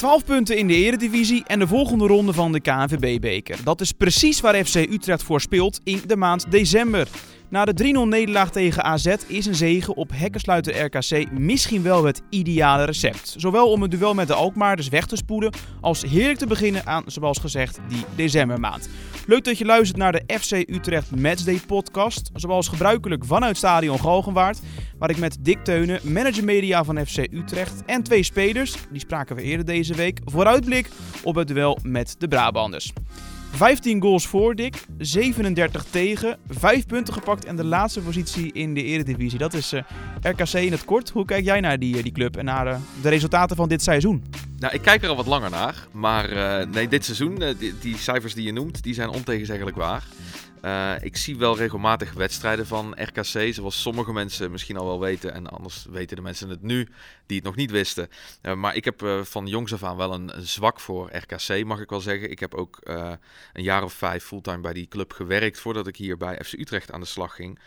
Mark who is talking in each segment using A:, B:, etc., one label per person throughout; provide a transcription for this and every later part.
A: 12 punten in de Eredivisie en de volgende ronde van de KNVB-beker. Dat is precies waar FC Utrecht voor speelt in de maand december. Na de 3-0 nederlaag tegen AZ is een zege op hekkensluiter RKC misschien wel het ideale recept. Zowel om het duel met de Alkmaarders weg te spoeden, als heerlijk te beginnen aan, zoals gezegd, die decembermaand. Leuk dat je luistert naar de FC Utrecht Matchday podcast, zoals gebruikelijk vanuit Stadion Galgenwaard, waar ik met Dick Teunen, manager media van FC Utrecht en twee spelers, die spraken we eerder deze week, vooruitblik op het duel met de Brabanders. 15 goals voor Dick, 37 tegen, 5 punten gepakt en de laatste positie in de Eredivisie. Dat is eh, RKC in het kort. Hoe kijk jij naar die, eh, die club en naar uh, de resultaten van dit seizoen?
B: Nou, ik kijk er al wat langer naar. Maar nee, dit seizoen, die, die, cijfers die je noemt, die zijn ontegenzeggelijk waar. Uh, ik zie wel regelmatig wedstrijden van RKC, zoals sommige mensen misschien al wel weten. En anders weten de mensen het nu die het nog niet wisten. Uh, maar ik heb uh, van jongs af aan wel een, een, zwak voor RKC, mag ik wel zeggen. Ik heb ook een jaar of vijf fulltime bij die club gewerkt voordat ik hier bij FC Utrecht aan de slag ging.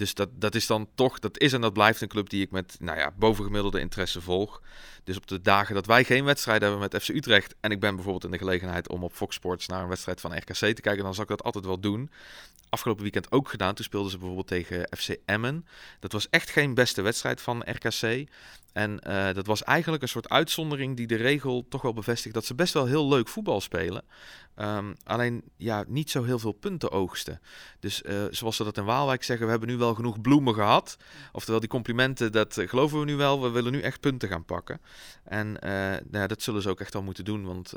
B: Dus dat, dat is dan toch, dat is en dat blijft een club die ik met nou ja, bovengemiddelde interesse volg. Dus op de dagen dat wij geen wedstrijd hebben met FC Utrecht en ik ben bijvoorbeeld in de gelegenheid om op Fox Sports naar een wedstrijd van RKC te kijken, dan zal ik dat altijd wel doen. Afgelopen weekend ook gedaan. Toen speelden ze bijvoorbeeld tegen FC Emmen. Dat was echt geen beste wedstrijd van RKC. En uh, dat was eigenlijk een soort uitzondering die de regel toch wel bevestigt dat ze best wel heel leuk voetbal spelen. Um, alleen ja, niet zo heel veel punten oogsten. Dus uh, zoals ze dat in Waalwijk zeggen, we hebben nu wel genoeg bloemen gehad. Oftewel die complimenten, dat uh, geloven we nu wel. We willen nu echt punten gaan pakken. En nou, dat zullen ze ook echt wel moeten doen. Want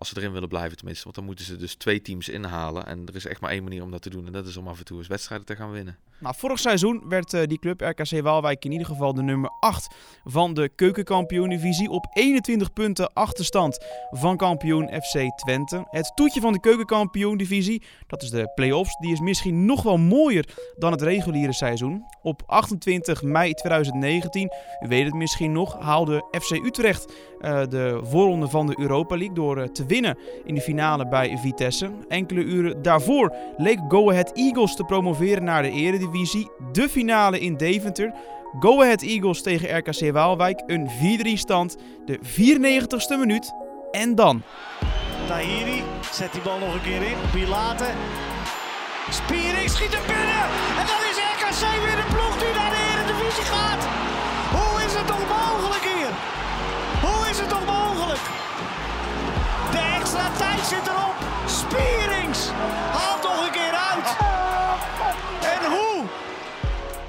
B: als ze erin willen blijven tenminste. Want dan moeten ze dus twee teams inhalen. En er is echt maar één manier om dat te doen. En dat is om af en toe eens wedstrijden te gaan winnen.
A: Nou, vorig seizoen werd uh, die club RKC Waalwijk in ieder geval de nummer 8 van de keukenkampioen-divisie. Op 21 punten achterstand van kampioen FC Twente. Het toetje van de keukenkampioen-divisie, dat is de play-offs, die is misschien nog wel mooier dan het reguliere seizoen. Op 28 mei 2019, u weet het misschien nog, haalde FC Utrecht uh, de voorronde van de Europa League door uh, te winnen in de finale bij Vitesse. Enkele uren daarvoor leek Go Ahead Eagles te promoveren naar de Eredivisie. De finale in Deventer. Go Ahead Eagles tegen RKC Waalwijk. Een 4-3 stand. De 94ste minuut. En dan.
C: Tahiri zet die bal nog een keer in. Pilate. Spiering schiet er binnen. En dan is RKC weer de ploeg die naar de Eredivisie gaat. Hoe is het toch mogelijk hier? Hoe is het toch mogelijk? Extra tijd zit erop. Spierings haalt toch een keer uit. En hoe?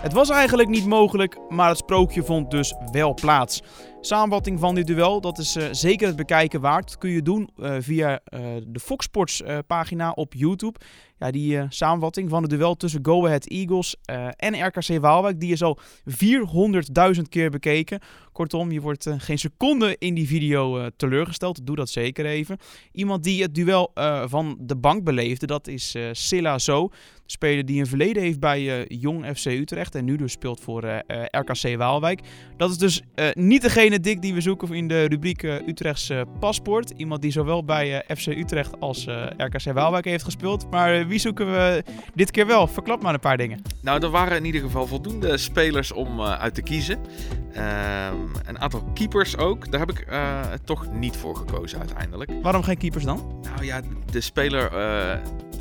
A: Het was eigenlijk niet mogelijk, maar het sprookje vond dus wel plaats. Samenvatting van dit duel, dat is uh, zeker het bekijken waard. Dat kun je doen uh, via uh, de Fox Sports pagina op YouTube. Ja, die samenvatting van het duel tussen Go Ahead Eagles en RKC Waalwijk, die is al 400.000 keer bekeken. Kortom, je wordt geen seconde in die video teleurgesteld. Doe dat zeker even. Iemand die het duel van de bank beleefde, dat is Silla Zo. De speler die een verleden heeft bij Jong FC Utrecht en nu dus speelt voor RKC Waalwijk. Dat is dus niet degene dik die we zoeken in de rubriek uh, Utrechts paspoort. Iemand die zowel bij uh, FC Utrecht als RKC Waalwijk heeft gespeeld. Maar wie zoeken we dit keer wel? Verklap maar een paar dingen.
B: Nou, er waren in ieder geval voldoende spelers om uit te kiezen. Ehm, een aantal keepers ook. Daar heb ik toch niet voor gekozen uiteindelijk.
A: Waarom geen keepers dan?
B: Nou ja, de speler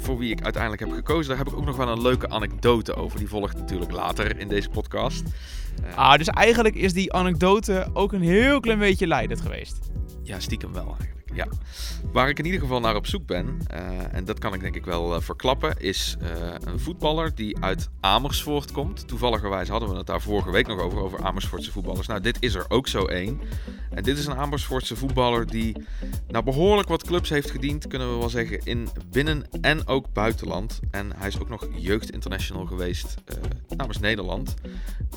B: voor wie ik uiteindelijk heb gekozen, daar heb ik ook nog wel een leuke anekdote over. Die volgt natuurlijk later in deze podcast.
A: Ah, dus eigenlijk is die anekdote ook een heel klein beetje leidend geweest.
B: Ja, stiekem wel eigenlijk. Ja. Waar ik in ieder geval naar op zoek ben, uh, en dat kan ik denk ik wel uh, verklappen, is uh, een voetballer die uit Amersfoort komt. Toevalligerwijs hadden we het daar vorige week nog over, over Amersfoortse voetballers. Nou, dit is er ook zo één. En dit is een Amersfoortse voetballer die nou, behoorlijk wat clubs heeft gediend, kunnen we wel zeggen, in binnen- en ook buitenland. En hij is ook nog jeugdinternational geweest namens Nederland.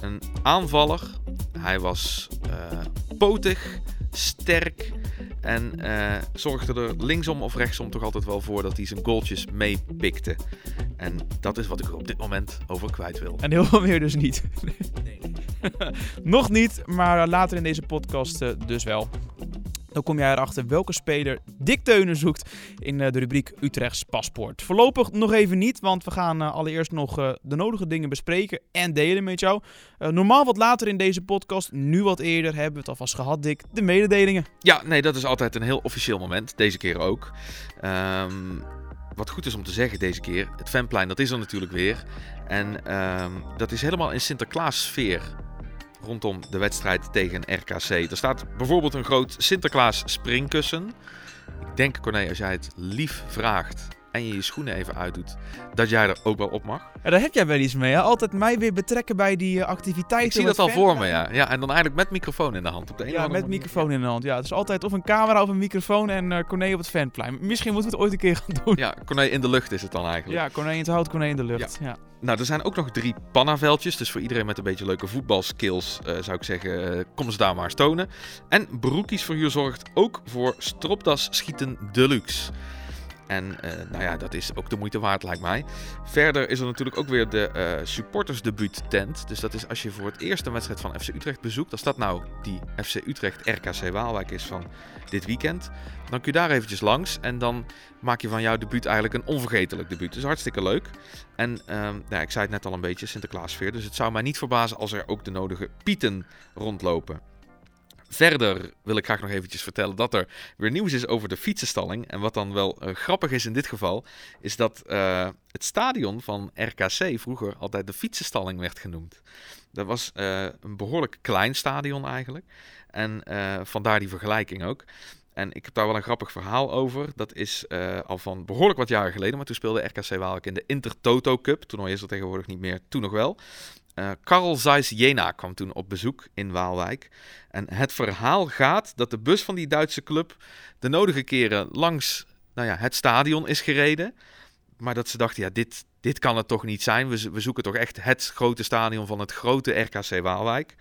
B: Een aanvaller. Hij was potig, sterk en uh, zorgde er linksom of rechtsom toch altijd wel voor dat hij zijn goaltjes meepikte. En dat is wat ik er op dit moment over kwijt wil.
A: En heel veel meer dus niet. Nee. Nog niet, maar later in deze podcast uh, dus wel. Dan kom jij erachter welke speler Dick Teunen zoekt in de rubriek Utrechts Paspoort. Voorlopig nog even niet, want we gaan allereerst nog de nodige dingen bespreken en delen met jou. normaal wat later in deze podcast, nu wat eerder, hebben we het alvast gehad, Dick. De mededelingen.
B: Ja, nee, dat is altijd een heel officieel moment. Deze keer ook. Um, wat goed is om te zeggen deze keer, het fanplein dat is er natuurlijk weer. En ehm, dat is helemaal in Sinterklaas sfeer rondom de wedstrijd tegen RKC. Er staat bijvoorbeeld een groot Sinterklaas springkussen. Ik denk Corné, als jij het lief vraagt, en je je schoenen even uitdoet, dat jij er ook wel op mag.
A: Ja, daar heb jij wel iets mee. Hè? Altijd mij weer betrekken bij die uh, activiteiten. Ik
B: zie dat al voor me, ja. ja. En dan eigenlijk met microfoon in de hand. Op de
A: ja, met microfoon in de hand. Ja, het is altijd of een camera of een microfoon en uh, Corné op het fanplein. Misschien moeten we het ooit een keer gaan doen.
B: Ja, Corné in de lucht is het dan eigenlijk.
A: Ja, Corné in het hout, Corné in de lucht. Ja.
B: Nou, er zijn ook nog drie pannaveldjes. Dus voor iedereen met een beetje leuke voetbalskills uh, zou ik zeggen, kom ze daar maar eens tonen. En Broekies voor zorgt ook voor stropdas schieten deluxe. En uh, nou ja, dat is ook de moeite waard, lijkt mij. Verder is er natuurlijk ook weer de uh, supportersdebuut tent. Dus dat is als je voor het eerst een wedstrijd van FC Utrecht bezoekt. Als dat nou die FC Utrecht RKC Waalwijk is van dit weekend. Dan kun je daar eventjes langs. En dan maak je van jouw debuut eigenlijk een onvergetelijk debuut. Dus hartstikke leuk. En uh, nou, ik zei het net al een beetje, Sinterklaasfeer. Dus het zou mij niet verbazen als er ook de nodige pieten rondlopen. Verder wil ik graag nog eventjes vertellen dat er weer nieuws is over de fietsenstalling. En wat dan wel uh, grappig is in dit geval, is dat uh, het stadion van RKC vroeger altijd de fietsenstalling werd genoemd. Dat was uh, een behoorlijk klein stadion eigenlijk. En vandaar die vergelijking ook. En ik heb daar wel een grappig verhaal over. Dat is al van behoorlijk wat jaren geleden. Maar toen speelde RKC Waalwijk in de Intertoto Cup. Toernooi is er tegenwoordig niet meer, toen nog wel. Uh, Karl Zeiss Jena kwam toen op bezoek in Waalwijk. En het verhaal gaat dat de bus van die Duitse club de nodige keren langs nou ja, het stadion is gereden. Maar dat ze dachten, ja, dit, dit kan het toch niet zijn. We, we zoeken toch echt het grote stadion van het grote RKC Waalwijk.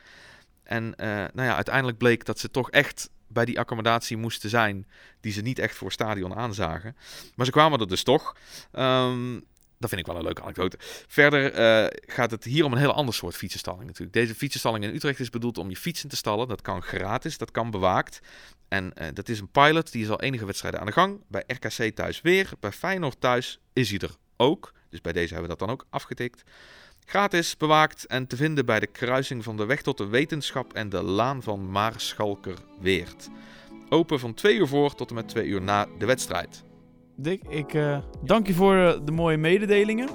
B: En uh, nou ja, uiteindelijk bleek dat ze toch echt bij die accommodatie moesten zijn die ze niet echt voor stadion aanzagen. Maar ze kwamen er dus toch. Um, dat vind ik wel een leuke anekdote. Verder uh, gaat het hier om een heel ander soort fietsenstalling natuurlijk. Deze fietsenstalling in Utrecht is bedoeld om je fietsen te stallen. Dat kan gratis, dat kan bewaakt. En uh, dat is een pilot, die is al enige wedstrijden aan de gang. Bij RKC thuis weer, bij Feyenoord thuis is hij er ook. Dus bij deze hebben we dat dan ook afgetikt. Gratis, bewaakt en te vinden bij de kruising van de weg tot de wetenschap en de laan van Maarschalkerweert. Open van 2 uur voor tot en met 2 uur na de wedstrijd.
A: Dick, ik uh, dank je voor uh, de mooie mededelingen.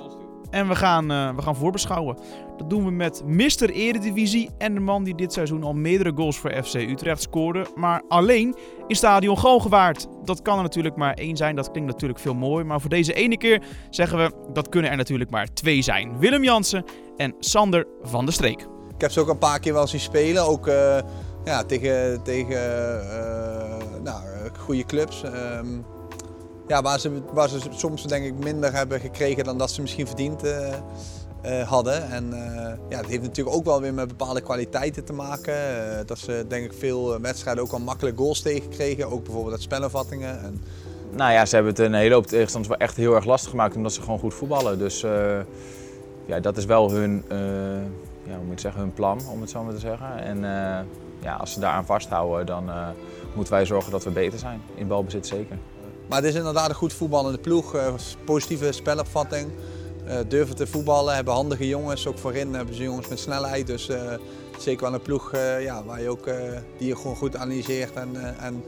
A: En we gaan, uh, we gaan voorbeschouwen. Dat doen we met Mr. Eredivisie en de man die dit seizoen al meerdere goals voor FC Utrecht scoorde. Maar alleen in stadion Galgenwaard. Dat kan er natuurlijk maar één zijn. Dat klinkt natuurlijk veel mooi. Maar voor deze ene keer zeggen we dat kunnen er natuurlijk maar twee zijn. Willem Jansen en Sander van der Streek.
D: Ik heb ze ook een paar keer wel zien spelen. Ook ja, tegen, tegen nou, goede clubs. Um, ja, waar, ze, waar ze soms denk ik minder hebben gekregen dan dat ze misschien verdiend uh, uh, hadden. En uh, ja, het heeft natuurlijk ook wel weer met bepaalde kwaliteiten te maken. dat ze denk ik veel wedstrijden ook al makkelijk goals tegenkregen. Ook bijvoorbeeld uit spelervattingen. En...
E: Nou ja, ze hebben het een hele hoop tegenstanders wel echt heel erg lastig gemaakt omdat ze gewoon goed voetballen. Dus ja, dat is wel hun, ja, hoe moet ik zeggen, hun plan, om het zo maar te zeggen. En ja, als ze daaraan vasthouden, dan moeten wij zorgen dat we beter zijn. In balbezit zeker.
D: Maar het is inderdaad een goed voetballende ploeg, uh, positieve spelopvatting. Uh, durven te voetballen, hebben handige jongens. Ook voorin hebben ze jongens met snelheid. Dus uh, zeker wel een ploeg ja, waar je ook, die je gewoon goed analyseert en, en,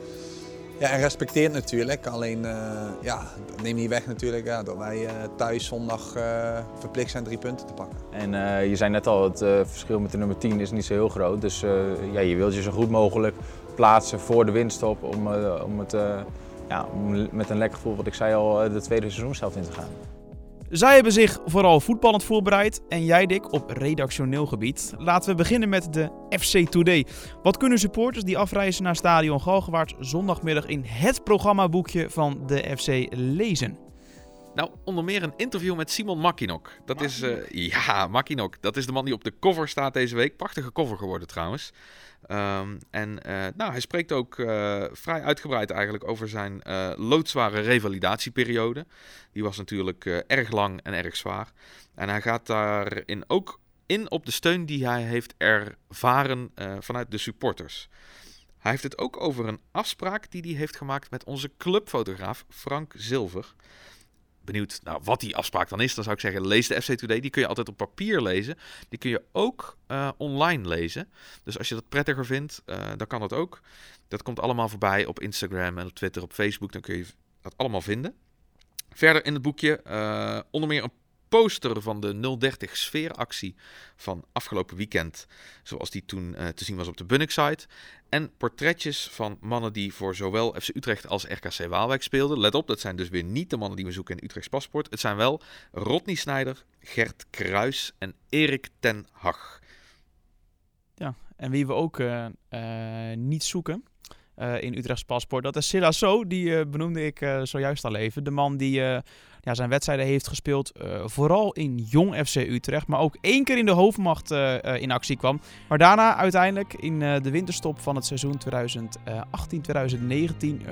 D: ja, en respecteert natuurlijk. Alleen ja, neem niet weg natuurlijk ja, dat wij thuis zondag verplicht zijn drie punten te pakken.
E: En je zei net al, het verschil met de nummer 10 is niet zo heel groot. Dus ja, je wilt je zo goed mogelijk plaatsen voor de winststop om, om het ja, met een lekker gevoel, wat ik zei al, eh, de tweede seizoenshelft in te gaan.
A: Zij hebben zich vooral voetballend voorbereid en jij Dick op redactioneel gebied. Laten we beginnen met de FC Today. Wat kunnen supporters die afreizen naar stadion Galgenwaard zondagmiddag in het programmaboekje van de FC lezen?
B: Nou, onder meer een interview met Simon Makinok. Dat is, uh, ja, Makinok. Dat is de man die op de cover staat deze week. Prachtige cover geworden trouwens. Um, en uh, nou, hij spreekt ook uh, vrij uitgebreid eigenlijk over zijn loodzware revalidatieperiode. Die was natuurlijk erg lang en erg zwaar. En hij gaat daarin ook in op de steun die hij heeft ervaren vanuit de supporters. Hij heeft het ook over een afspraak die hij heeft gemaakt met onze clubfotograaf Frank Zilver. Benieuwd nou, wat die afspraak dan is, dan zou ik zeggen: lees de FC Today. Die kun je altijd op papier lezen. Die kun je ook uh, online lezen. Dus als je dat prettiger vindt, uh, dan kan dat ook. Dat komt allemaal voorbij op Instagram en op Twitter, op Facebook. Dan kun je dat allemaal vinden. Verder in het boekje uh, onder meer een poster van de 030 sfeeractie van afgelopen weekend, zoals die toen uh, te zien was op de Bunnik site. En portretjes van mannen die voor zowel FC Utrecht als RKC Waalwijk speelden. Let op, dat zijn dus weer niet de mannen die we zoeken in Utrechts paspoort. Het zijn wel Rodney Snijder, Gert Kruis en Erik ten Hag.
A: Ja, en wie we ook uh, uh, niet zoeken, in Utrechts paspoort. Dat is Silla So, die benoemde ik zojuist al even. De man die ja, zijn wedstrijden heeft gespeeld, vooral in jong FC Utrecht. Maar ook één keer in de hoofdmacht in actie kwam. Maar daarna uiteindelijk in de winterstop van het seizoen 2018-2019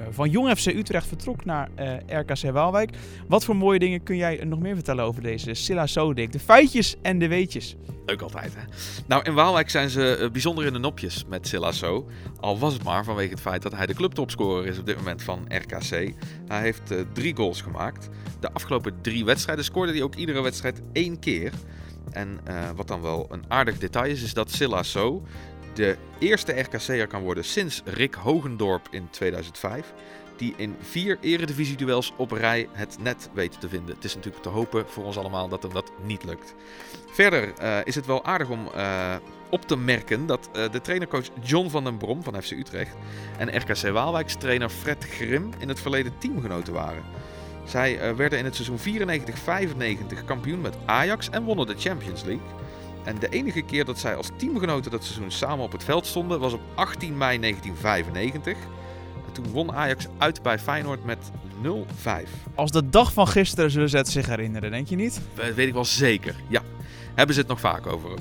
A: van jong FC Utrecht vertrok naar RKC Waalwijk. Wat voor mooie dingen kun jij nog meer vertellen over deze Silla So, Dick? De feitjes en de weetjes.
B: Leuk altijd, hè? Nou, in Waalwijk zijn ze bijzonder in de nopjes met Silla So. Al was het maar vanwege het feit dat hij de clubtopscorer is op dit moment van RKC. Hij heeft uh, drie goals gemaakt. De afgelopen drie wedstrijden scoorde hij ook iedere wedstrijd één keer. En uh, wat dan wel een aardig detail is, is dat Silla So de eerste RKC'er kan worden sinds Rick Hogendorp in 2005 die in vier eredivisie-duels op rij het net weet te vinden. Het is natuurlijk te hopen voor ons allemaal dat hem dat niet lukt. Verder uh, is het wel aardig om uh, op te merken dat uh, de trainercoach John van den Brom van FC Utrecht en RKC Waalwijks trainer Fred Grim in het verleden teamgenoten waren. Zij werden in het seizoen 94-95 kampioen met Ajax en wonnen de Champions League. En de enige keer dat zij als teamgenoten dat seizoen samen op het veld stonden was op 18 mei 1995. Toen won Ajax uit bij Feyenoord met 0-5.
A: Als de dag van gisteren zullen ze het zich herinneren, denk je niet?
B: Dat weet ik wel zeker, ja. Hebben ze het nog vaak over ook.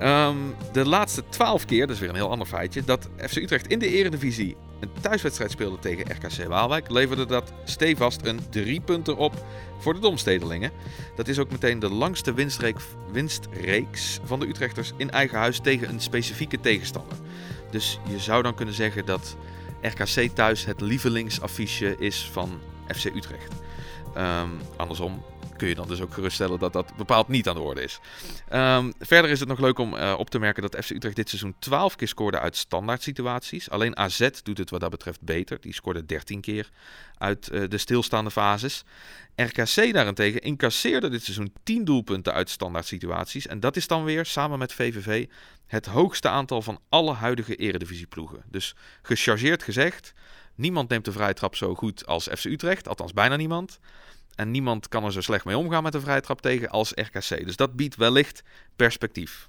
B: Um, de laatste 12 keer, dat is weer een heel ander feitje, dat FC Utrecht in de Eredivisie een thuiswedstrijd speelde tegen RKC Waalwijk, leverde dat stevast een drie punten op voor de Domstedelingen. Dat is ook meteen de langste winstreek, winstreeks van de Utrechters in eigen huis tegen een specifieke tegenstander. Dus je zou dan kunnen zeggen dat RKC thuis het lievelingsaffiche is van FC Utrecht. Um, andersom kun je dan dus ook geruststellen dat dat bepaald niet aan de orde is. Um, verder is het nog leuk om uh, op te merken dat FC Utrecht dit seizoen 12 keer scoorde uit standaard situaties. Alleen AZ doet het wat dat betreft beter. Die scoorde 13 keer uit uh, de stilstaande fases. RKC daarentegen incasseerde dit seizoen 10 doelpunten uit standaard situaties. En dat is dan weer, samen met VVV, het hoogste aantal van alle huidige eredivisieploegen. Dus gechargeerd gezegd, niemand neemt de vrije trap zo goed als FC Utrecht. Althans bijna niemand. En niemand kan er zo slecht mee omgaan met de vrije trap tegen als RKC. Dus dat biedt wellicht perspectief.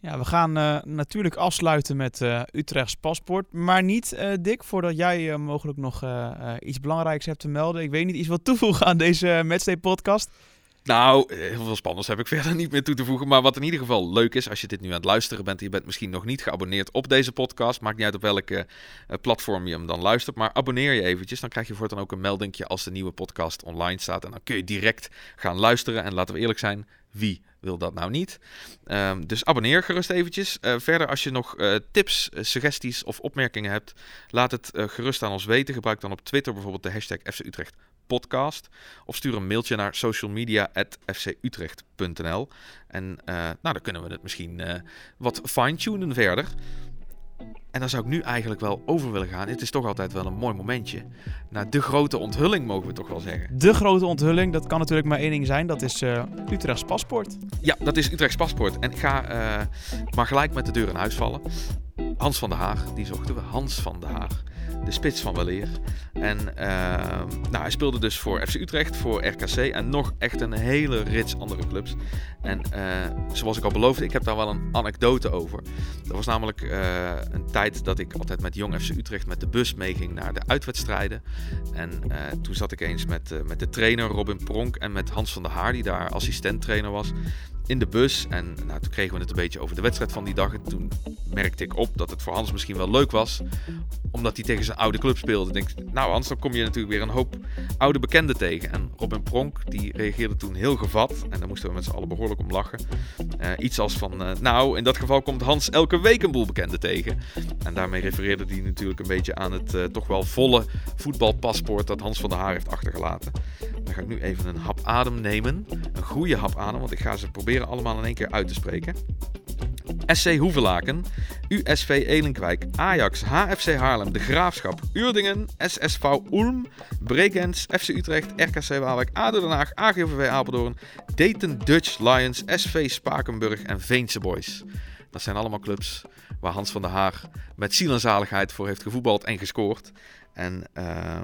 A: Ja, we gaan uh, natuurlijk afsluiten met uh, Utrechts paspoort. Maar niet, uh, Dick, voordat jij mogelijk nog iets belangrijks hebt te melden. Ik weet niet, iets wat toevoegen aan deze Matchday podcast?
B: Nou, heel veel spannends heb ik verder niet meer toe te voegen. Maar wat in ieder geval leuk is, als je dit nu aan het luisteren bent... en je bent misschien nog niet geabonneerd op deze podcast... maakt niet uit op welke uh, platform je hem dan luistert... maar abonneer je eventjes. Dan krijg je voortaan ook een meldingje als de nieuwe podcast online staat. En dan kun je direct gaan luisteren. En laten we eerlijk zijn, wie wil dat nou niet? Um, dus abonneer gerust eventjes. Uh, verder, als je nog tips, suggesties of opmerkingen hebt... laat het gerust aan ons weten. Gebruik dan op Twitter bijvoorbeeld de hashtag FC Utrecht podcast. Of stuur een mailtje naar socialmedia.fcutrecht.nl. En uh, nou, dan kunnen we het misschien uh, wat fine-tunen verder. En dan zou ik nu eigenlijk wel over willen gaan. Het is toch altijd wel een mooi momentje. Naar de grote onthulling, mogen we toch wel zeggen.
A: De grote onthulling, dat kan natuurlijk maar één ding zijn. Dat is uh, Utrechts paspoort.
B: Ja, dat is Utrechts paspoort. En ik ga maar gelijk met de deur in huis vallen. Hans van der Haag, die zochten we. Hans van der Haag de spits van weleer. En uh, nou, hij speelde dus voor FC Utrecht, voor RKC en nog echt een hele rits andere clubs. En uh, zoals ik al beloofde, ik heb daar wel een anekdote over. Er was namelijk uh, een tijd dat ik altijd met Jong FC Utrecht met de bus meeging naar de uitwedstrijden. En toen zat ik eens met, met de trainer Robin Pronk en met Hans van der Haar, die daar assistent trainer was. In de bus. En nou, toen kregen we het een beetje over de wedstrijd van die dag. En toen merkte ik op dat het voor Hans misschien wel leuk was. Omdat hij tegen zijn oude club speelde. Ik denk, nou Hans, dan kom je natuurlijk weer een hoop oude bekenden tegen. En Robin Pronk, die reageerde toen heel gevat. En daar moesten we met z'n allen behoorlijk om lachen. Uh, iets als van, uh, nou, in dat geval komt Hans elke week een boel bekenden tegen. En daarmee refereerde hij natuurlijk een beetje aan het uh, toch wel volle voetbalpaspoort dat Hans van der Haar heeft achtergelaten. Dan ga ik nu even een hap adem nemen. Een goede hap adem, want ik ga ze proberen allemaal in één keer uit te spreken. SC Hoevelaken, USV Elinkwijk, Ajax, HFC Haarlem, De Graafschap, Uerdingen, SSV Ulm, Bregenz, FC Utrecht, RKC Waalwijk, ADO Den Haag, AGVV Apeldoorn, Dayton Dutch Lions, SV Spakenburg en Veense Boys. Dat zijn allemaal clubs waar Hans van der Haar met ziel en zaligheid voor heeft gevoetbald en gescoord. En uh,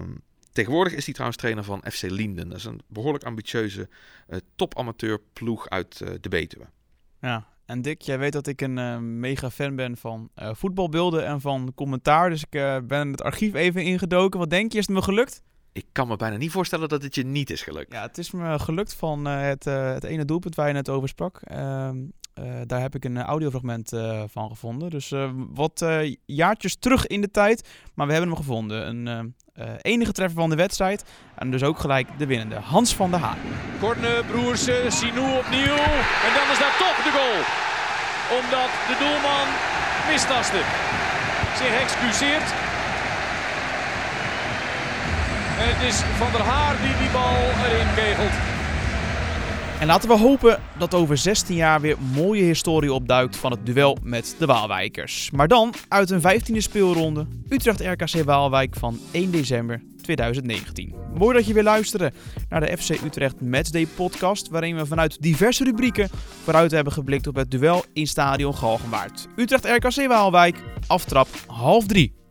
B: tegenwoordig is hij trouwens trainer van FC Linden. Dat is een behoorlijk ambitieuze uh, topamateurploeg uit uh, de Betuwe.
A: Ja, en Dick, jij weet dat ik een uh, mega fan ben van uh, voetbalbeelden en van commentaar. Dus ik uh, ben het archief even ingedoken. Wat denk je, is het me gelukt?
B: Ik kan me bijna niet voorstellen dat het je niet is gelukt.
A: Ja, het is me gelukt van het, het ene doelpunt waar je net over sprak. Ehm, daar heb ik een audiofragment van gevonden. Dus wat jaartjes terug in de tijd. Maar we hebben hem gevonden. Een enige treffer van de wedstrijd. En dus ook gelijk de winnende. Hans van der Haan.
F: Korne, Broersen, Sinou opnieuw. En dan is dat toch de goal. Omdat de doelman mistaste. Zich excuseert. En het is Van der Haar die die bal erin kegelt.
A: En laten we hopen dat over 16 jaar weer mooie historie opduikt van het duel met de Waalwijkers. Maar dan uit een 15e speelronde Utrecht RKC Waalwijk van 1 december 2019. Mooi dat je weer luisterde naar de FC Utrecht Matchday podcast, waarin we vanuit diverse rubrieken vooruit hebben geblikt op het duel in stadion Galgenwaard. Utrecht RKC Waalwijk, aftrap half drie.